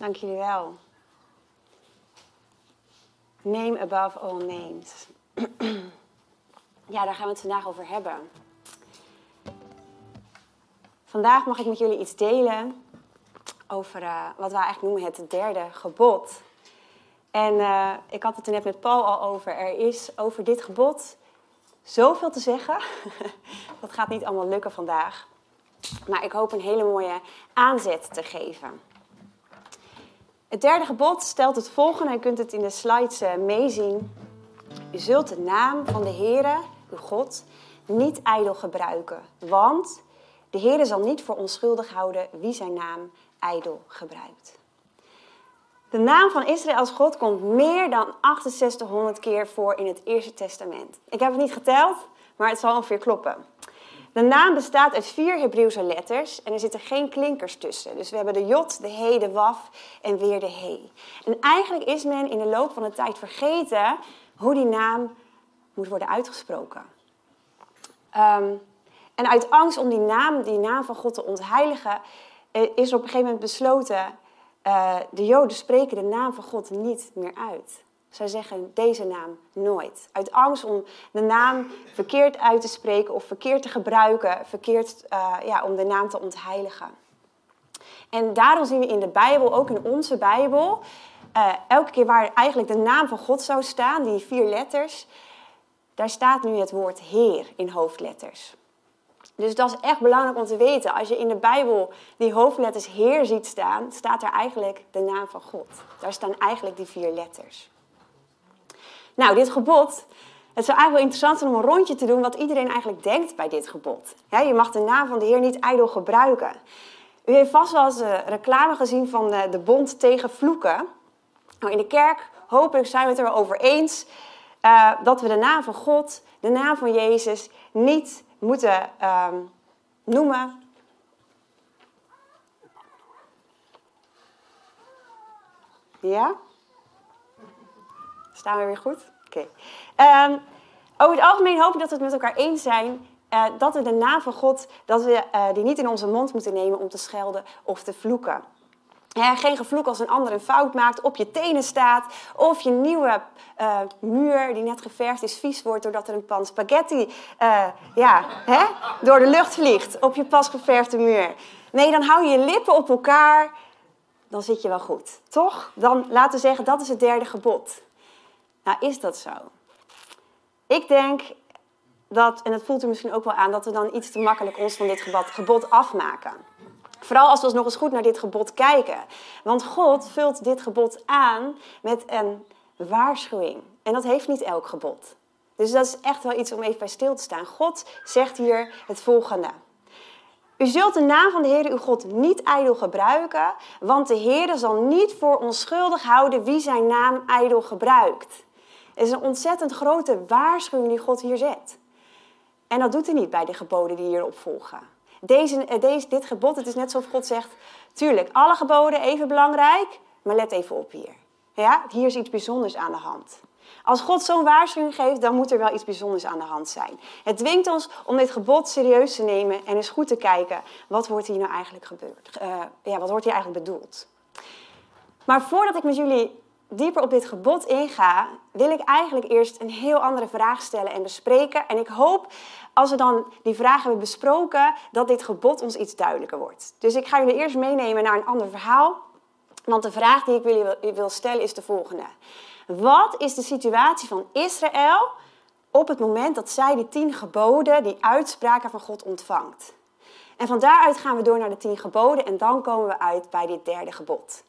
Dank jullie wel. Name above all names. ja, daar gaan we het vandaag over hebben. Vandaag mag ik met jullie iets delen over uh, wat wij eigenlijk noemen het derde gebod. En uh, ik had het er net met Paul al over. Er is over dit gebod zoveel te zeggen. dat gaat niet allemaal lukken vandaag. Maar ik hoop een hele mooie aanzet te geven. Het derde gebod stelt het volgende, je kunt het in de slides uh, meezien. U zult de naam van de Heere, uw God, niet ijdel gebruiken. Want de Heere zal niet voor onschuldig houden wie zijn naam ijdel gebruikt. De naam van Israël als God komt meer dan 6800 keer voor in het Eerste Testament. Ik heb het niet geteld, maar het zal ongeveer kloppen. De naam bestaat uit vier Hebreeuwse letters en er zitten geen klinkers tussen. Dus we hebben de jot, de he, de waf en weer de he. En eigenlijk is men in de loop van de tijd vergeten hoe die naam moet worden uitgesproken. Um, en uit angst om die naam, die naam van God te ontheiligen, eh, is er op een gegeven moment besloten, uh, de Joden spreken de naam van God niet meer uit. Zij zeggen deze naam nooit. Uit angst om de naam verkeerd uit te spreken of verkeerd te gebruiken, verkeerd uh, ja, om de naam te ontheiligen. En daarom zien we in de Bijbel, ook in onze Bijbel, uh, elke keer waar eigenlijk de naam van God zou staan, die vier letters, daar staat nu het woord Heer in hoofdletters. Dus dat is echt belangrijk om te weten. Als je in de Bijbel die hoofdletters Heer ziet staan, staat er eigenlijk de naam van God. Daar staan eigenlijk die vier letters. Nou, dit gebod, het zou eigenlijk wel interessant zijn om een rondje te doen wat iedereen eigenlijk denkt bij dit gebod. je mag de naam van de Heer niet ijdel gebruiken. U heeft vast wel eens reclame gezien van de, bond tegen vloeken. Nou, in de kerk, hopelijk zijn we het er wel over eens, uh, dat we de naam van God, de naam van Jezus, niet moeten um, noemen. Ja? Staan we weer goed? Oké. Um, over het algemeen hoop ik dat we het met elkaar eens zijn uh, dat we de naam van God, dat we uh, die niet in onze mond moeten nemen om te schelden of te vloeken. Geen gevloek als een ander een fout maakt, op je tenen staat. Of je nieuwe uh, muur die net geverfd is vies wordt doordat er een pan spaghetti ja, hè, door de lucht vliegt op je pas geverfde muur. Nee, dan hou je je lippen op elkaar. Dan zit je wel goed. Toch? Dan laten we zeggen, dat is het derde gebod. Nou, is dat zo? Ik denk dat, en dat voelt u misschien ook wel aan, dat we dan iets te makkelijk ons van dit gebod, gebod afmaken. Vooral als we eens nog eens goed naar dit gebod kijken. Want God vult dit gebod aan met een waarschuwing. En dat heeft niet elk gebod. Dus dat is echt wel iets om even bij stil te staan. God zegt hier het volgende. U zult de naam van de Heer uw God niet ijdel gebruiken, want de Heer zal niet voor onschuldig houden wie zijn naam ijdel gebruikt. Het is een ontzettend grote waarschuwing die God hier zet. En dat doet hij niet bij de geboden die hierop volgen. Deze, eh, deze, dit gebod, het is net zoals God zegt, tuurlijk, alle geboden even belangrijk, maar let even op hier. Ja, hier is iets bijzonders aan de hand. Als God zo'n waarschuwing geeft, dan moet er wel iets bijzonders aan de hand zijn. Het dwingt ons om dit gebod serieus te nemen en eens goed te kijken, wat wordt hier nou eigenlijk gebeurd? Uh, ja, wat wordt hier eigenlijk bedoeld? Maar voordat ik met jullie dieper op dit gebod inga, wil ik eigenlijk eerst een heel andere vraag stellen en bespreken. En ik hoop, als we dan die vraag hebben besproken, dat dit gebod ons iets duidelijker wordt. Dus ik ga jullie eerst meenemen naar een ander verhaal. Want de vraag die ik jullie wil stellen is de volgende. Wat is de situatie van Israël op het moment dat zij die tien geboden, die uitspraken van God ontvangt? En van daaruit gaan we door naar de tien geboden en dan komen we uit bij dit derde gebod.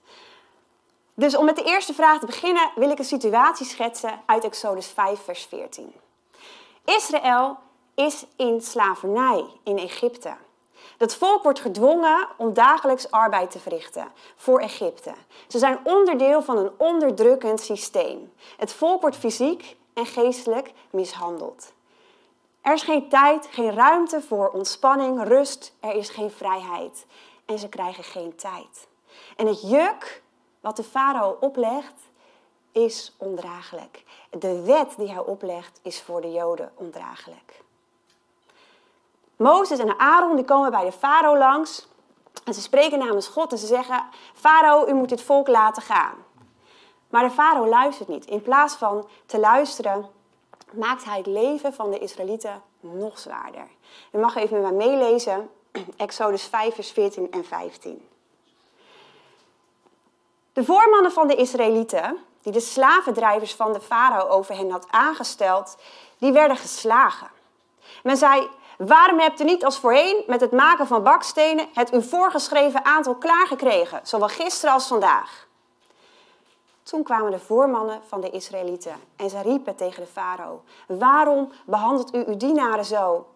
Dus om met de eerste vraag te beginnen wil ik een situatie schetsen uit Exodus 5, vers 14. Israël is in slavernij in Egypte. Dat volk wordt gedwongen om dagelijks arbeid te verrichten voor Egypte. Ze zijn onderdeel van een onderdrukkend systeem. Het volk wordt fysiek en geestelijk mishandeld. Er is geen tijd, geen ruimte voor ontspanning, rust. Er is geen vrijheid. En ze krijgen geen tijd. En het juk wat de farao oplegt, is ondraaglijk. De wet die hij oplegt, is voor de Joden ondraaglijk. Mozes en Aaron die komen bij de farao langs En ze spreken namens God en ze zeggen: Farao, u moet dit volk laten gaan. Maar de farao luistert niet. In plaats van te luisteren, maakt hij het leven van de Israëlieten nog zwaarder. U mag even met mij meelezen, Exodus 5, vers 14 en 15. De voormannen van de Israëlieten, die de slavendrijvers van de farao over hen had aangesteld, die werden geslagen. Men zei, waarom hebt u niet als voorheen met het maken van bakstenen het u voorgeschreven aantal klaargekregen, zowel gisteren als vandaag? Toen kwamen de voormannen van de Israëlieten en ze riepen tegen de farao: Waarom behandelt u uw dienaren zo?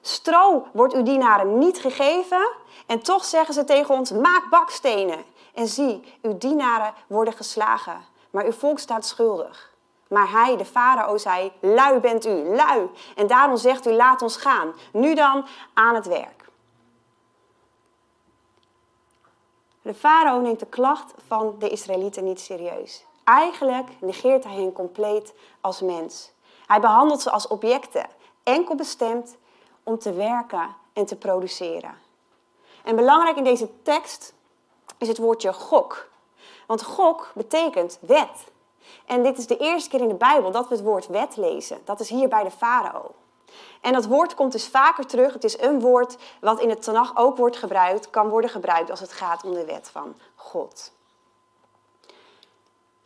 Stro wordt uw dienaren niet gegeven en toch zeggen ze tegen ons: Maak bakstenen. En zie, uw dienaren worden geslagen, maar uw volk staat schuldig. Maar hij, de farao, zei: Lui bent u, lui. En daarom zegt u: Laat ons gaan. Nu dan aan het werk. De farao neemt de klacht van de Israëlieten niet serieus. Eigenlijk negeert hij hen compleet als mens. Hij behandelt ze als objecten, enkel bestemd om te werken en te produceren. En belangrijk in deze tekst is het woordje gok. Want gok betekent wet. En dit is de eerste keer in de Bijbel dat we het woord wet lezen. Dat is hier bij de farao. En dat woord komt dus vaker terug. Het is een woord wat in het Tanach ook wordt gebruikt, kan worden gebruikt als het gaat om de wet van God.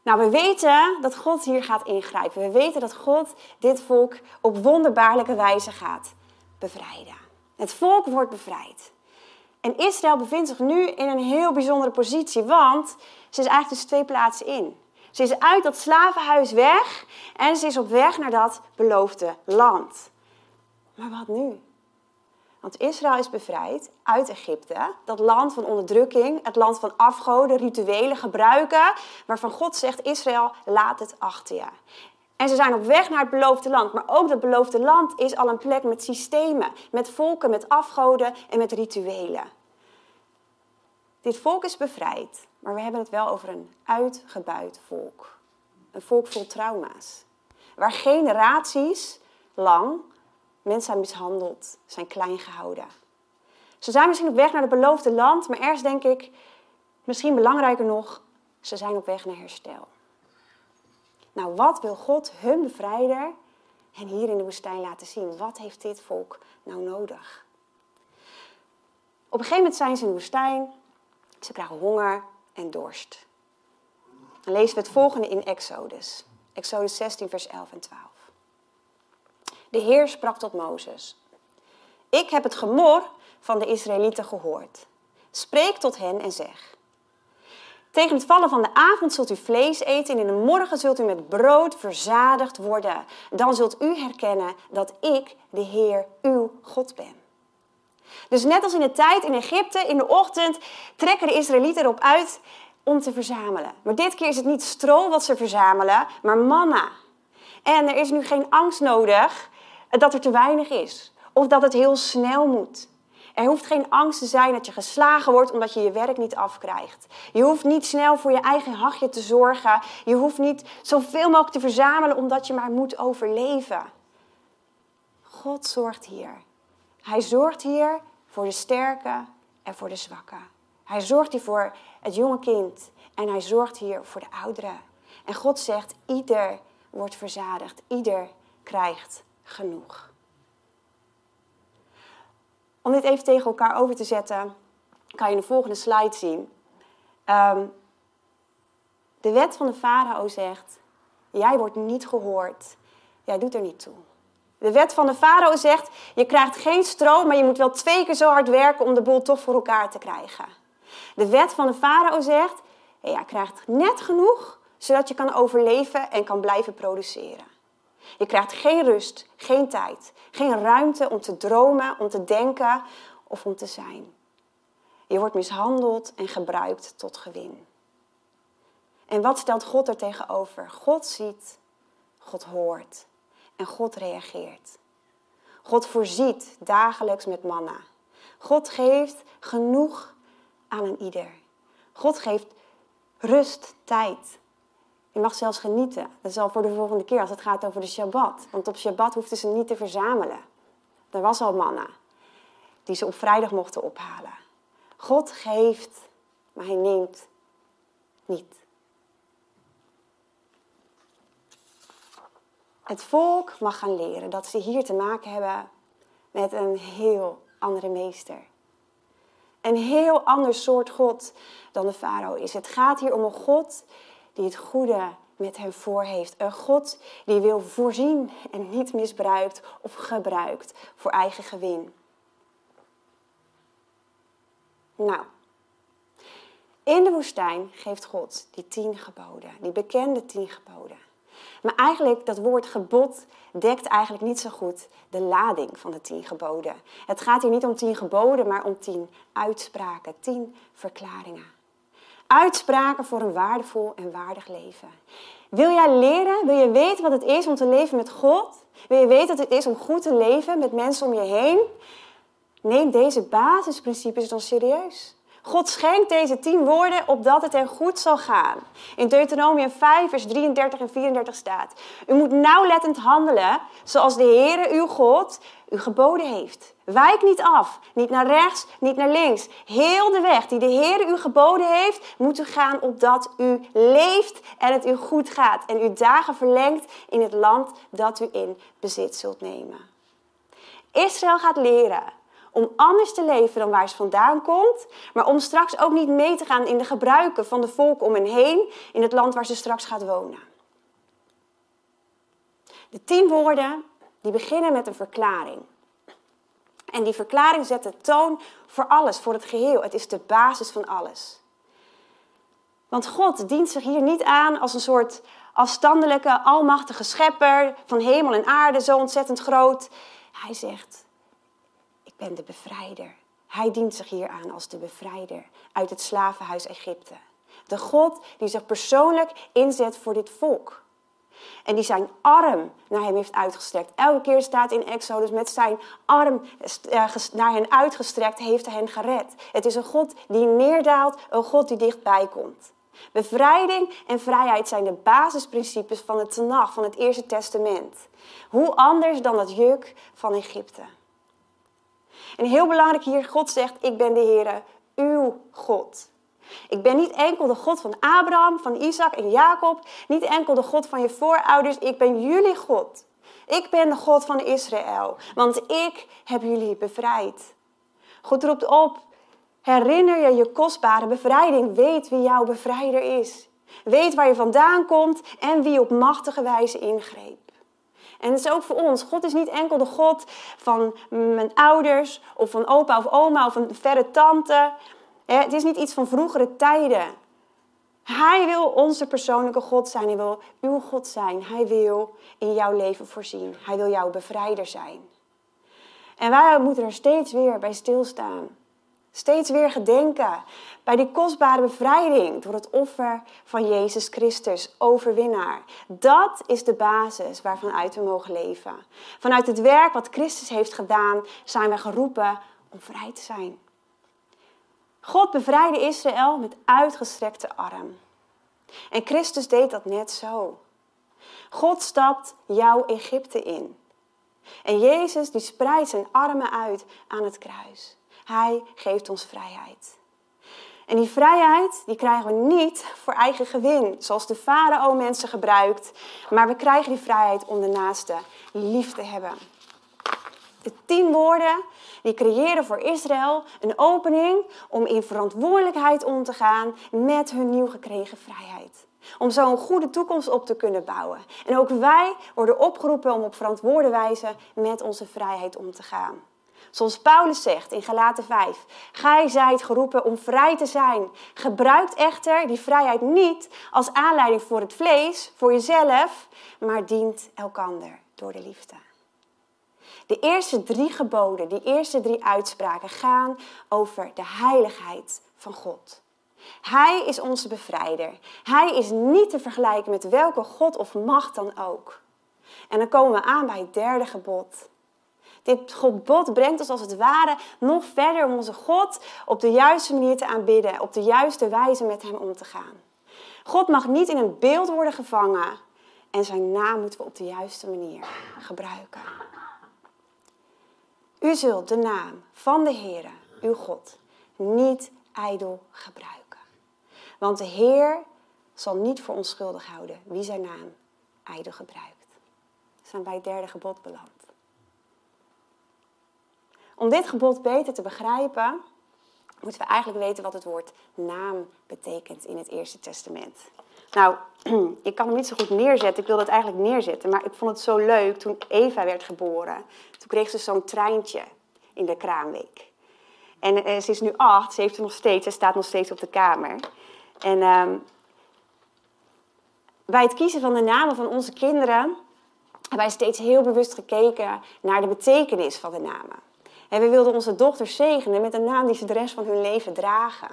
Nou, we weten dat God hier gaat ingrijpen. We weten dat God dit volk op wonderbaarlijke wijze gaat bevrijden. Het volk wordt bevrijd. En Israël bevindt zich nu in een heel bijzondere positie, want ze is eigenlijk dus twee plaatsen in. Ze is uit dat slavenhuis weg en ze is op weg naar dat beloofde land. Maar wat nu? Want Israël is bevrijd uit Egypte, dat land van onderdrukking, het land van afgoden, rituelen, gebruiken, waarvan God zegt, Israël, laat het achter je. En ze zijn op weg naar het beloofde land, maar ook dat beloofde land is al een plek met systemen, met volken, met afgoden en met rituelen. Dit volk is bevrijd, maar we hebben het wel over een uitgebuit volk. Een volk vol trauma's, waar generaties lang Mensen zijn mishandeld, zijn klein gehouden. Ze zijn misschien op weg naar het beloofde land, maar ergens denk ik, misschien belangrijker nog, ze zijn op weg naar herstel. Nou, wat wil God hun bevrijder en hier in de woestijn laten zien? Wat heeft dit volk nou nodig? Op een gegeven moment zijn ze in de woestijn, ze krijgen honger en dorst. Dan lezen we het volgende in Exodus. Exodus 16, vers 11 en 12. De Heer sprak tot Mozes. Ik heb het gemor van de Israëlieten gehoord. Spreek tot hen en zeg. Tegen het vallen van de avond zult u vlees eten en in de morgen zult u met brood verzadigd worden. Dan zult u herkennen dat ik, de Heer, uw God ben. Dus net als in de tijd in Egypte, in de ochtend trekken de Israëlieten erop uit om te verzamelen. Maar dit keer is het niet stro wat ze verzamelen, maar manna. En er is nu geen angst nodig dat er te weinig is. Of dat het heel snel moet. Er hoeft geen angst te zijn dat je geslagen wordt omdat je je werk niet afkrijgt. Je hoeft niet snel voor je eigen hachje te zorgen. Je hoeft niet zoveel mogelijk te verzamelen omdat je maar moet overleven. God zorgt hier. Hij zorgt hier voor de sterke en voor de zwakke. Hij zorgt hier voor het jonge kind en hij zorgt hier voor de ouderen. En God zegt, ieder wordt verzadigd, ieder krijgt genoeg. Om dit even tegen elkaar over te zetten, kan je de volgende slide zien. Ehm, de wet van de farao zegt, jij wordt niet gehoord, jij doet er niet toe. De wet van de farao zegt, je krijgt geen stroom, maar je moet wel twee keer zo hard werken om de boel toch voor elkaar te krijgen. De wet van de farao zegt, jij krijgt net genoeg, zodat je kan overleven en kan blijven produceren. Je krijgt geen rust, geen tijd, geen ruimte om te dromen, om te denken of om te zijn. Je wordt mishandeld en gebruikt tot gewin. En wat stelt God er tegenover? God ziet, God hoort en God reageert. God voorziet dagelijks met manna. God geeft genoeg aan een ieder. God geeft rust, tijd, je mag zelfs genieten. Dat is al voor de volgende keer als het gaat over de Shabbat. Want op Shabbat hoefden ze niet te verzamelen. Er was al manna die ze op vrijdag mochten ophalen. God geeft, maar hij neemt niet. Het volk mag gaan leren dat ze hier te maken hebben met een heel andere meester. Een heel ander soort God dan de farao is. Het gaat hier om een God die het goede met hem voor heeft. Een God die wil voorzien en niet misbruikt of gebruikt voor eigen gewin. Nou, in de woestijn geeft God die tien geboden, die bekende tien geboden. Maar eigenlijk, dat woord gebod dekt eigenlijk niet zo goed de lading van de tien geboden. Het gaat hier niet om tien geboden, maar om tien uitspraken, tien verklaringen. Uitspraken voor een waardevol en waardig leven. Wil jij leren? Wil je weten wat het is om te leven met God? Wil je weten wat het is om goed te leven met mensen om je heen? Neem deze basisprincipes dan serieus. God schenkt deze tien woorden opdat het er goed zal gaan. In Deuteronomium 5, vers 33 en 34 staat: U moet nauwlettend handelen zoals de Heere uw God u geboden heeft. Wijk niet af, niet naar rechts, niet naar links. Heel de weg die de Heer u geboden heeft, moet u gaan opdat u leeft en het u goed gaat. En uw dagen verlengt in het land dat u in bezit zult nemen. Israël gaat leren om anders te leven dan waar ze vandaan komt, maar om straks ook niet mee te gaan in de gebruiken van de volk om hen heen in het land waar ze straks gaat wonen. De tien woorden die beginnen met een verklaring. En die verklaring zet de toon voor alles, voor het geheel. Het is de basis van alles. Want God dient zich hier niet aan als een soort afstandelijke, almachtige schepper van hemel en aarde, zo ontzettend groot. Hij zegt, ik ben de bevrijder. Hij dient zich hier aan als de bevrijder uit het slavenhuis Egypte. De God die zich persoonlijk inzet voor dit volk. En die zijn arm naar hem heeft uitgestrekt. Elke keer staat in Exodus met zijn arm eh, naar hen uitgestrekt, heeft hij hen gered. Het is een God die neerdaalt, een God die dichtbij komt. Bevrijding en vrijheid zijn de basisprincipes van het Tanach, van het Eerste Testament. Hoe anders dan het juk van Egypte. En heel belangrijk hier, God zegt, ik ben de Heere, uw God. Ik ben niet enkel de God van Abraham, van Isaac en Jacob, niet enkel de God van je voorouders, ik ben jullie God. Ik ben de God van Israël, want ik heb jullie bevrijd. God roept op, herinner je je kostbare bevrijding, weet wie jouw bevrijder is. Weet waar je vandaan komt en wie op machtige wijze ingreep. En het is ook voor ons. God is niet enkel de God van mijn ouders of van opa of oma of een verre tante. Het is niet iets van vroegere tijden. Hij wil onze persoonlijke God zijn. Hij wil uw God zijn. Hij wil in jouw leven voorzien. Hij wil jouw bevrijder zijn. En wij moeten er steeds weer bij stilstaan. Steeds weer gedenken bij die kostbare bevrijding door het offer van Jezus Christus, overwinnaar. Dat is de basis waarvanuit we mogen leven. Vanuit het werk wat Christus heeft gedaan, zijn we geroepen om vrij te zijn. God bevrijdde Israël met uitgestrekte arm. En Christus deed dat net zo. God stapt jouw Egypte in. En Jezus die spreidt zijn armen uit aan het kruis. Hij geeft ons vrijheid. En die vrijheid die krijgen we niet voor eigen gewin, zoals de farao mensen gebruikt, maar we krijgen die vrijheid om de naaste lief te hebben. De tien woorden die creëren voor Israël een opening om in verantwoordelijkheid om te gaan met hun nieuw gekregen vrijheid. Om zo een goede toekomst op te kunnen bouwen. En ook wij worden opgeroepen om op verantwoorde wijze met onze vrijheid om te gaan. Zoals Paulus zegt in Galaten 5. Gij zijt geroepen om vrij te zijn. Gebruikt echter die vrijheid niet als aanleiding voor het vlees, voor jezelf, maar dient elkander door de liefde. De eerste drie geboden, die eerste drie uitspraken gaan over de heiligheid van God. Hij is onze bevrijder. Hij is niet te vergelijken met welke God of macht dan ook. En dan komen we aan bij het derde gebod. Dit gebod brengt ons als het ware nog verder om onze God op de juiste manier te aanbidden, op de juiste wijze met Hem om te gaan. God mag niet in een beeld worden gevangen en zijn naam moeten we op de juiste manier gebruiken. U zult de naam van de Heere, uw God, niet ijdel gebruiken. Want de Heer zal niet voor onschuldig houden wie zijn naam ijdel gebruikt. Dan zijn bij het derde gebod beland. Om dit gebod beter te begrijpen, moeten we eigenlijk weten wat het woord naam betekent in het Eerste Testament. Nou, ik kan hem niet zo goed neerzetten. Ik wilde het eigenlijk neerzetten, maar ik vond het zo leuk toen Eva werd geboren. Toen kreeg ze zo'n treintje in de kraamweek. En eh, ze is nu acht, ze heeft er nog steeds, ze staat nog steeds op de kamer. En uh, bij het kiezen van de namen van onze kinderen hebben wij steeds heel bewust gekeken naar de betekenis van de namen. En we wilden onze dochters zegenen met een naam die ze de rest van hun leven dragen.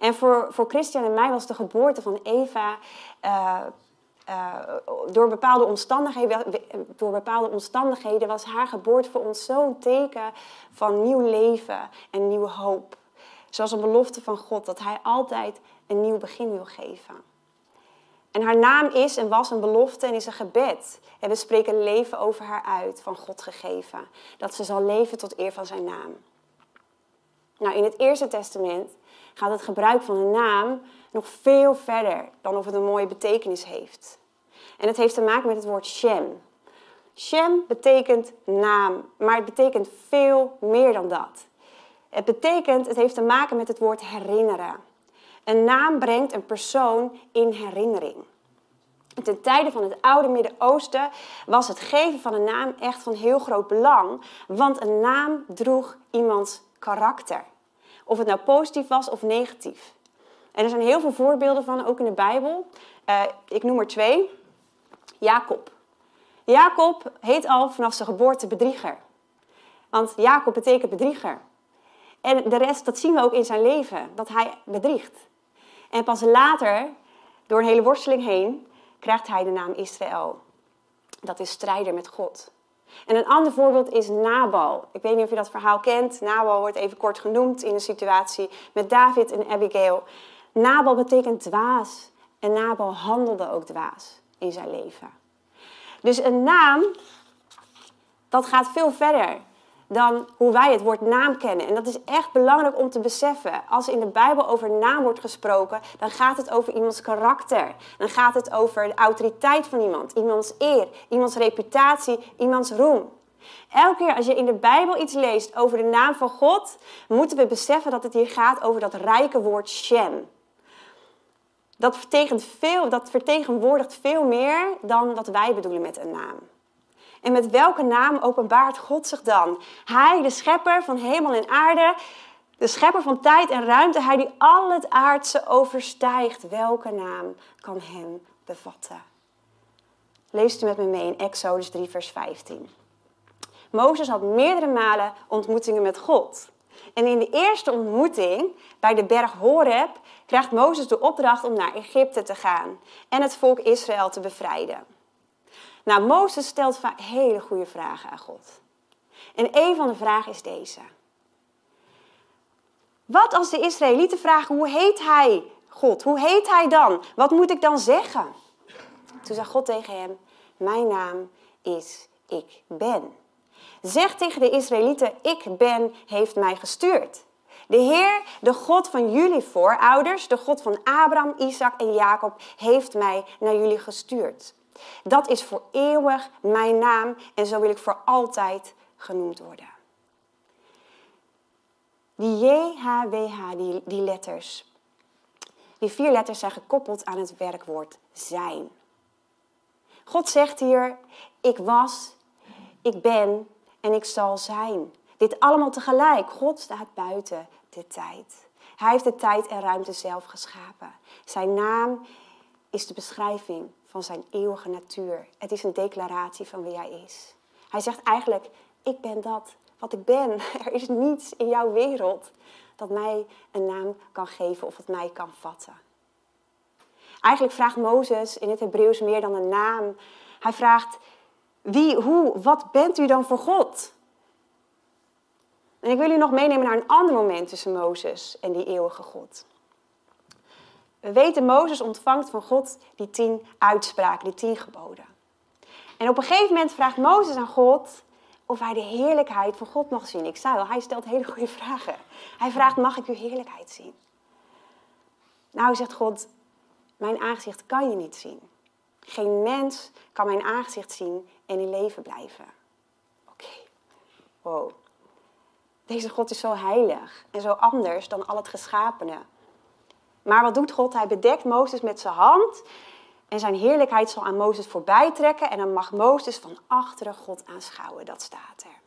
En voor, voor Christian en mij was de geboorte van Eva uh, uh, door, bepaalde omstandigheden, door bepaalde omstandigheden was haar geboorte voor ons zo'n teken van nieuw leven en nieuwe hoop. Zoals een belofte van God dat Hij altijd een nieuw begin wil geven. En haar naam is en was een belofte en is een gebed. En we spreken leven over haar uit, van God gegeven. Dat ze zal leven tot eer van zijn naam. Nou, in het Eerste Testament gaat het gebruik van een naam nog veel verder dan of het een mooie betekenis heeft. En het heeft te maken met het woord Shem. Shem betekent naam, maar het betekent veel meer dan dat. Het betekent, het heeft te maken met het woord herinneren. Een naam brengt een persoon in herinnering. Ten tijde van het oude Midden-Oosten was het geven van een naam echt van heel groot belang, want een naam droeg iemands karakter. Of het nou positief was of negatief. En er zijn heel veel voorbeelden van, ook in de Bijbel. Uh, ik noem er twee. Jacob. Jacob heet al vanaf zijn geboorte bedrieger. Want Jacob betekent bedrieger. En de rest, dat zien we ook in zijn leven, dat hij bedriegt. En pas later, door een hele worsteling heen, krijgt hij de naam Israël. Dat is strijder met God. En een ander voorbeeld is Nabal. Ik weet niet of je dat verhaal kent. Nabal wordt even kort genoemd in een situatie met David en Abigail. Nabal betekent dwaas. En Nabal handelde ook dwaas in zijn leven. Dus een naam, dat gaat veel verder dan hoe wij het woord naam kennen. En dat is echt belangrijk om te beseffen. Als in de Bijbel over naam wordt gesproken, dan gaat het over iemands karakter. Dan gaat het over de autoriteit van iemand, iemands eer, iemands reputatie, iemands roem. Elke keer als je in de Bijbel iets leest over de naam van God, moeten we beseffen dat het hier gaat over dat rijke woord Shem. Dat, veel, dat vertegenwoordigt veel meer dan wat wij bedoelen met een naam. En met welke naam openbaart God zich dan? Hij, de schepper van hemel en aarde, de schepper van tijd en ruimte, hij die al het aardse overstijgt. Welke naam kan hem bevatten? Leest u met me mee in Exodus 3, vers 15. Mozes had meerdere malen ontmoetingen met God. En in de eerste ontmoeting, bij de berg Horeb, krijgt Mozes de opdracht om naar Egypte te gaan en het volk Israël te bevrijden. Nou, Mozes stelt vaak hele goede vragen aan God. En een van de vragen is deze. Wat als de Israëlieten vragen, hoe heet hij, God? Hoe heet hij dan? Wat moet ik dan zeggen? Toen zei God tegen hem, mijn naam is Ik Ben. Zeg tegen de Israëlieten, ik ben, heeft mij gestuurd. De Heer, de God van jullie voorouders, de God van Abraham, Isaac en Jacob, heeft mij naar jullie gestuurd. Dat is voor eeuwig mijn naam en zo wil ik voor altijd genoemd worden. Die JHWH, die, die letters, die vier letters zijn gekoppeld aan het werkwoord zijn. God zegt hier, ik was, ik ben en ik zal zijn. Dit allemaal tegelijk. God staat buiten de tijd. Hij heeft de tijd en ruimte zelf geschapen. Zijn naam is de beschrijving van zijn eeuwige natuur. Het is een declaratie van wie hij is. Hij zegt eigenlijk, ik ben dat wat ik ben. Er is niets in jouw wereld dat mij een naam kan geven of het mij kan vatten. Eigenlijk vraagt Mozes in het Hebreeuws meer dan een naam. Hij vraagt, wie, hoe, wat bent u dan voor God? En ik wil u nog meenemen naar een ander moment tussen Mozes en die eeuwige God. We weten, Mozes ontvangt van God die tien uitspraken, die tien geboden. En op een gegeven moment vraagt Mozes aan God of hij de heerlijkheid van God mag zien. Ik zei al, hij stelt hele goede vragen. Hij vraagt, mag ik uw heerlijkheid zien? Nou, zegt God, mijn aangezicht kan je niet zien. Geen mens kan mijn aangezicht zien en in leven blijven. Oké, wow. Deze God is zo heilig en zo anders dan al het geschapene. Maar wat doet God? Hij bedekt Mozes met zijn hand en zijn heerlijkheid zal aan Mozes voorbij trekken en dan mag Mozes van achteren God aanschouwen. Dat staat er.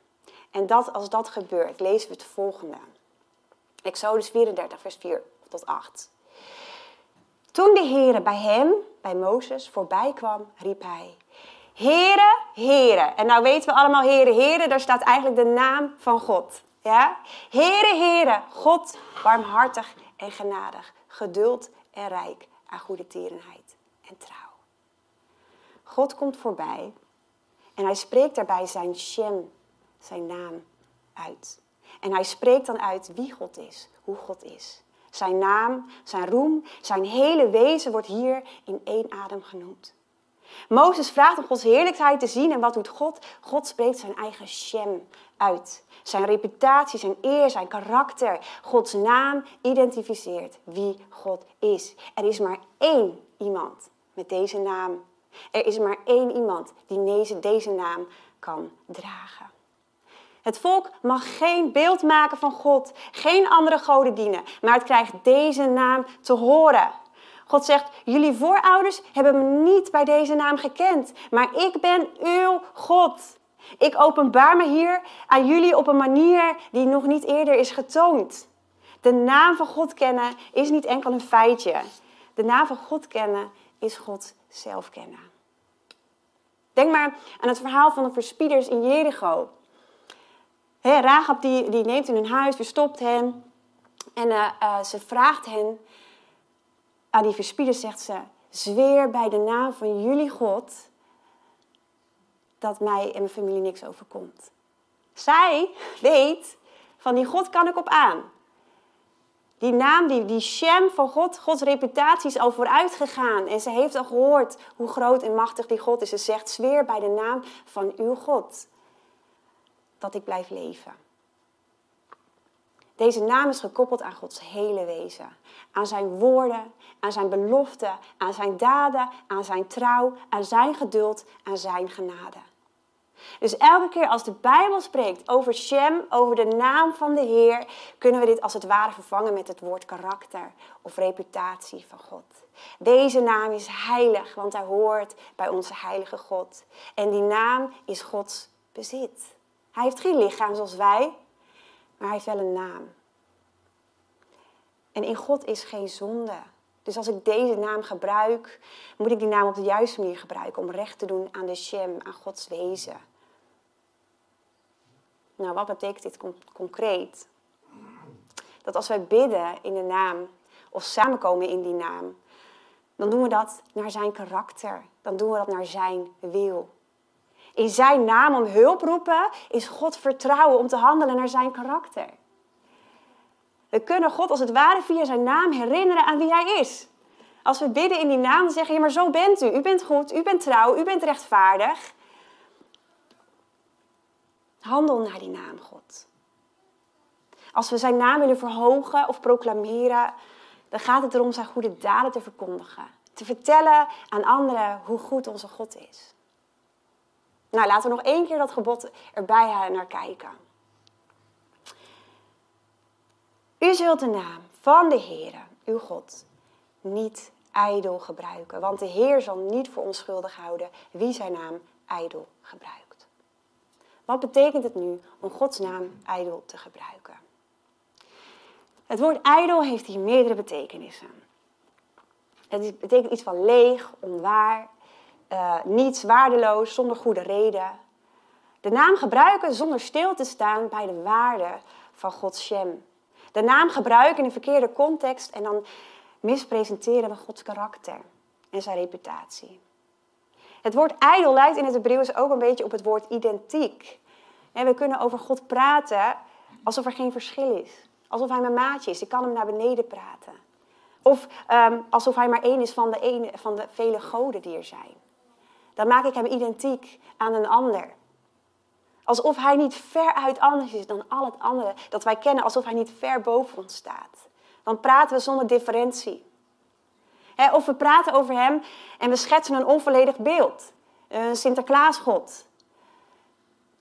En dat, als dat gebeurt, lezen we het volgende. Exodus 34, vers 4 tot 8. Toen de Heere bij hem, bij Mozes, voorbij kwam, riep hij... Heren, heren. En nou weten we allemaal, heren, heren, daar staat eigenlijk de naam van God. Ja? Heren, heren, God, barmhartig en genadig, geduld en rijk aan goede tierenheid en trouw. God komt voorbij en hij spreekt daarbij zijn Shem, zijn naam, uit. En hij spreekt dan uit wie God is, hoe God is. Zijn naam, zijn roem, zijn hele wezen wordt hier in één adem genoemd. Mozes vraagt om Gods heerlijkheid te zien en wat doet God? God spreekt zijn eigen Shem uit. Zijn reputatie, zijn eer, zijn karakter. Gods naam identificeert wie God is. Er is maar één iemand met deze naam. Er is maar één iemand die deze, deze naam kan dragen. Het volk mag geen beeld maken van God, geen andere goden dienen, maar het krijgt deze naam te horen. God zegt, jullie voorouders hebben me niet bij deze naam gekend, maar ik ben uw God. Ik openbaar me hier aan jullie op een manier die nog niet eerder is getoond. De naam van God kennen is niet enkel een feitje. De naam van God kennen is God zelf kennen. Denk maar aan het verhaal van de verspieders in Jericho. He, Rahab die, die neemt in hun huis, verstopt hen. En uh, uh, ze vraagt hen, aan die verspieders zegt ze, zweer bij de naam van jullie God dat mij en mijn familie niks overkomt. Zij weet, van die God kan ik op aan. Die naam, die, die Shem van God, Gods reputatie is al vooruit gegaan. En ze heeft al gehoord hoe groot en machtig die God is. Ze zegt, zweer bij de naam van uw God dat ik blijf leven. Deze naam is gekoppeld aan Gods hele wezen. Aan zijn woorden, aan zijn beloften, aan zijn daden, aan zijn trouw, aan zijn geduld, aan zijn genade. Dus elke keer als de Bijbel spreekt over Shem, over de naam van de Heer, kunnen we dit als het ware vervangen met het woord karakter of reputatie van God. Deze naam is heilig, want hij hoort bij onze heilige God. En die naam is Gods bezit. Hij heeft geen lichaam zoals wij, maar hij heeft wel een naam. En in God is geen zonde. Dus als ik deze naam gebruik, moet ik die naam op de juiste manier gebruiken om recht te doen aan de Shem, aan Gods wezen. Nou, wat betekent dit concreet? Dat als wij bidden in de naam of samenkomen in die naam, dan doen we dat naar zijn karakter. Dan doen we dat naar zijn wil. In zijn naam om hulp roepen is God vertrouwen om te handelen naar zijn karakter. We kunnen God als het ware via zijn naam herinneren aan wie hij is. Als we bidden in die naam, dan zeggen je, maar zo bent u. U bent goed, u bent trouw, u bent rechtvaardig. Handel naar die naam, God. Als we zijn naam willen verhogen of proclameren, dan gaat het erom zijn goede daden te verkondigen. Te vertellen aan anderen hoe goed onze God is. Nou, laten we nog één keer dat gebod erbij naar kijken. U zult de naam van de Heere, uw God, niet ijdel gebruiken. Want de Heer zal niet voor onschuldig houden wie zijn naam ijdel gebruikt. Wat betekent het nu om Gods naam ijdel te gebruiken? Het woord ijdel heeft hier meerdere betekenissen. Het betekent iets van leeg, onwaar, uh, niets, waardeloos, zonder goede reden. De naam gebruiken zonder stil te staan bij de waarde van Gods Shem. De naam gebruiken in een verkeerde context en dan mispresenteren we Gods karakter en zijn reputatie. Het woord ijdel lijkt in het Hebreeuws ook een beetje op het woord identiek. En we kunnen over God praten alsof er geen verschil is. Alsof hij mijn maatje is. Ik kan hem naar beneden praten. Of ehm, alsof hij maar één is van de, van de vele goden die er zijn. Dan maak ik hem identiek aan een ander. Alsof hij niet veruit anders is dan al het andere dat wij kennen. Alsof hij niet ver boven ons staat. Dan praten we zonder differentie. Of we praten over hem en we schetsen een onvolledig beeld. Een Sinterklaasgod.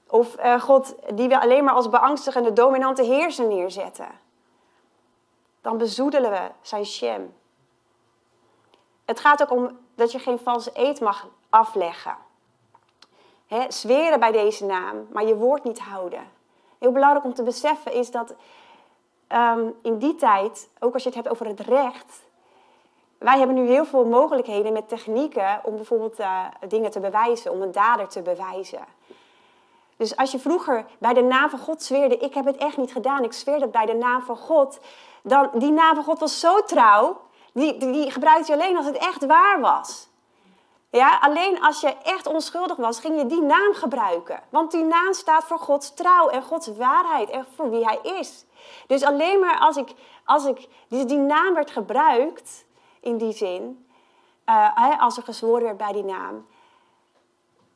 Of uh, God die we alleen maar als beangstigende dominante heerser neerzetten. Dan bezoedelen we zijn shem. Het gaat ook om dat je geen valse eed mag afleggen. Zweren bij deze naam, maar je woord niet houden. Heel belangrijk om te beseffen is dat ehm, in die tijd, ook als je het hebt over het recht, wij hebben nu heel veel mogelijkheden met technieken om bijvoorbeeld uh, dingen te bewijzen, om een dader te bewijzen. Dus als je vroeger bij de naam van God zweerde, ik heb het echt niet gedaan, ik zweer dat bij de naam van God, dan die naam van God was zo trouw, die, die, die gebruikte je alleen als het echt waar was. Ja, alleen als je echt onschuldig was, ging je die naam gebruiken. Want die naam staat voor Gods trouw en Gods waarheid en voor wie Hij is. Dus alleen maar als ik, als ik dus die naam werd gebruikt, in die zin, uh, als er gezworen werd bij die naam,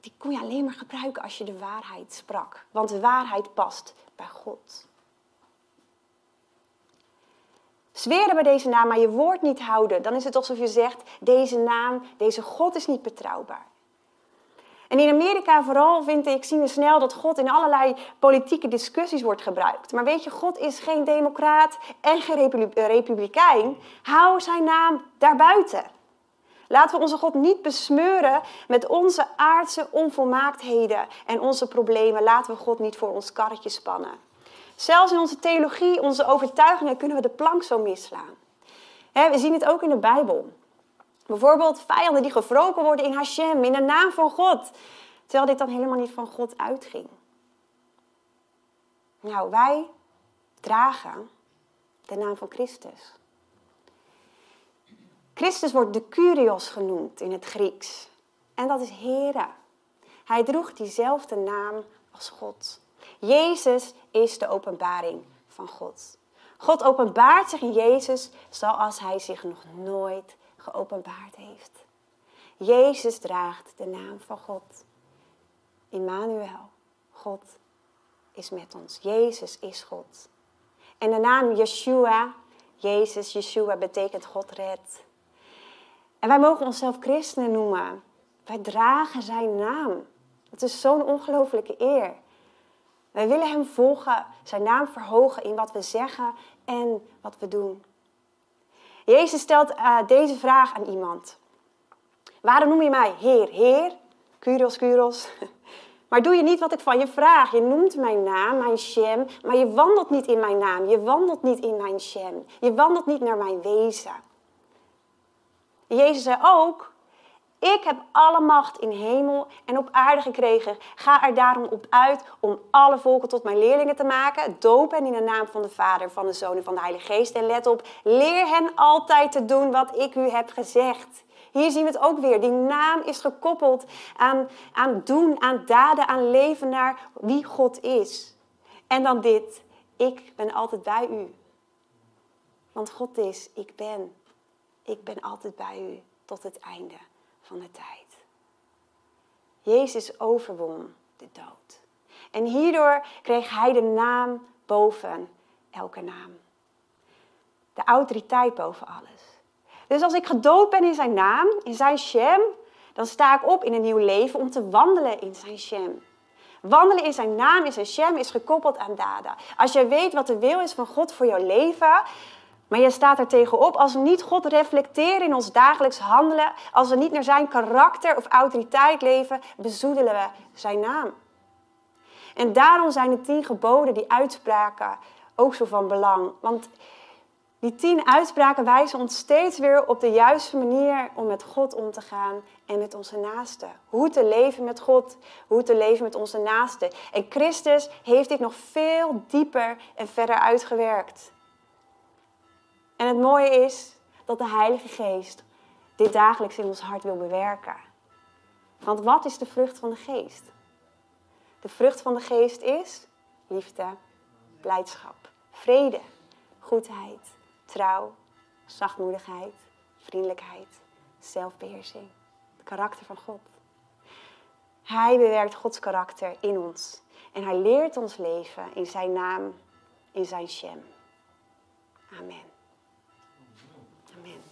die kon je alleen maar gebruiken als je de waarheid sprak. Want de waarheid past bij God. Zweren bij deze naam, maar je woord niet houden, dan is het alsof je zegt: deze naam, deze God is niet betrouwbaar. En in Amerika vooral vind ik, zien we snel dat God in allerlei politieke discussies wordt gebruikt. Maar weet je, God is geen democraat en geen republikein. Hou zijn naam daarbuiten. Laten we onze God niet besmeuren met onze aardse onvolmaaktheden en onze problemen. Laten we God niet voor ons karretje spannen. Zelfs in onze theologie, onze overtuigingen, kunnen we de plank zo misslaan. we zien het ook in de Bijbel. Bijvoorbeeld vijanden die gewroken worden in Hashem, in de naam van God. Terwijl dit dan helemaal niet van God uitging. Nou, wij dragen de naam van Christus. Christus wordt de Kyrios genoemd in het Grieks. En dat is Here. Hij droeg diezelfde naam als God. Jezus is de openbaring van God. God openbaart zich in Jezus zoals hij zich nog nooit geopenbaard heeft. Jezus draagt de naam van God. Immanuel, God is met ons. Jezus is God. En de naam Yeshua, Jezus, Yeshua betekent God redt. En wij mogen onszelf christenen noemen. Wij dragen zijn naam. Het is zo'n ongelofelijke eer. Wij willen Hem volgen, Zijn naam verhogen in wat we zeggen en wat we doen. Jezus stelt uh, deze vraag aan iemand. Waarom noem je mij Heer, Heer? Kuros, Kuros. Maar doe je niet wat ik van je vraag. Je noemt mijn naam, mijn Shem, maar je wandelt niet in mijn naam. Je wandelt niet in mijn Shem. Je wandelt niet naar mijn wezen. Jezus zei ook, ik heb alle macht in hemel en op aarde gekregen. Ga er daarom op uit om alle volken tot mijn leerlingen te maken. Doop hen in de naam van de Vader, van de Zoon en van de Heilige Geest. En let op, leer hen altijd te doen wat ik u heb gezegd. Hier zien we het ook weer. Die naam is gekoppeld aan, aan doen, aan daden, aan leven naar wie God is. En dan dit, ik ben altijd bij u. Want God is, ik ben. Ik ben altijd bij u tot het einde van de tijd. Jezus overwon de dood. En hierdoor kreeg hij de naam boven elke naam. De autoriteit boven alles. Dus als ik gedoopt ben in zijn naam, in zijn Shem, dan sta ik op in een nieuw leven om te wandelen in zijn Shem. Wandelen in zijn naam, in zijn Shem, is gekoppeld aan dada. Als jij weet wat de wil is van God voor jouw leven, maar je staat er tegenop als we niet God reflecteren in ons dagelijks handelen, als we niet naar zijn karakter of autoriteit leven, bezoedelen we zijn naam. En daarom zijn de tien geboden, die uitspraken, ook zo van belang. Want die tien uitspraken wijzen ons steeds weer op de juiste manier om met God om te gaan en met onze naasten. Hoe te leven met God, hoe te leven met onze naasten. En Christus heeft dit nog veel dieper en verder uitgewerkt. En het mooie is dat de Heilige Geest dit dagelijks in ons hart wil bewerken. Want wat is de vrucht van de Geest? De vrucht van de Geest is liefde, blijdschap, vrede, goedheid, trouw, zachtmoedigheid, vriendelijkheid, zelfbeheersing. Het karakter van God. Hij bewerkt Gods karakter in ons. En hij leert ons leven in zijn naam, in zijn Shem. Amen.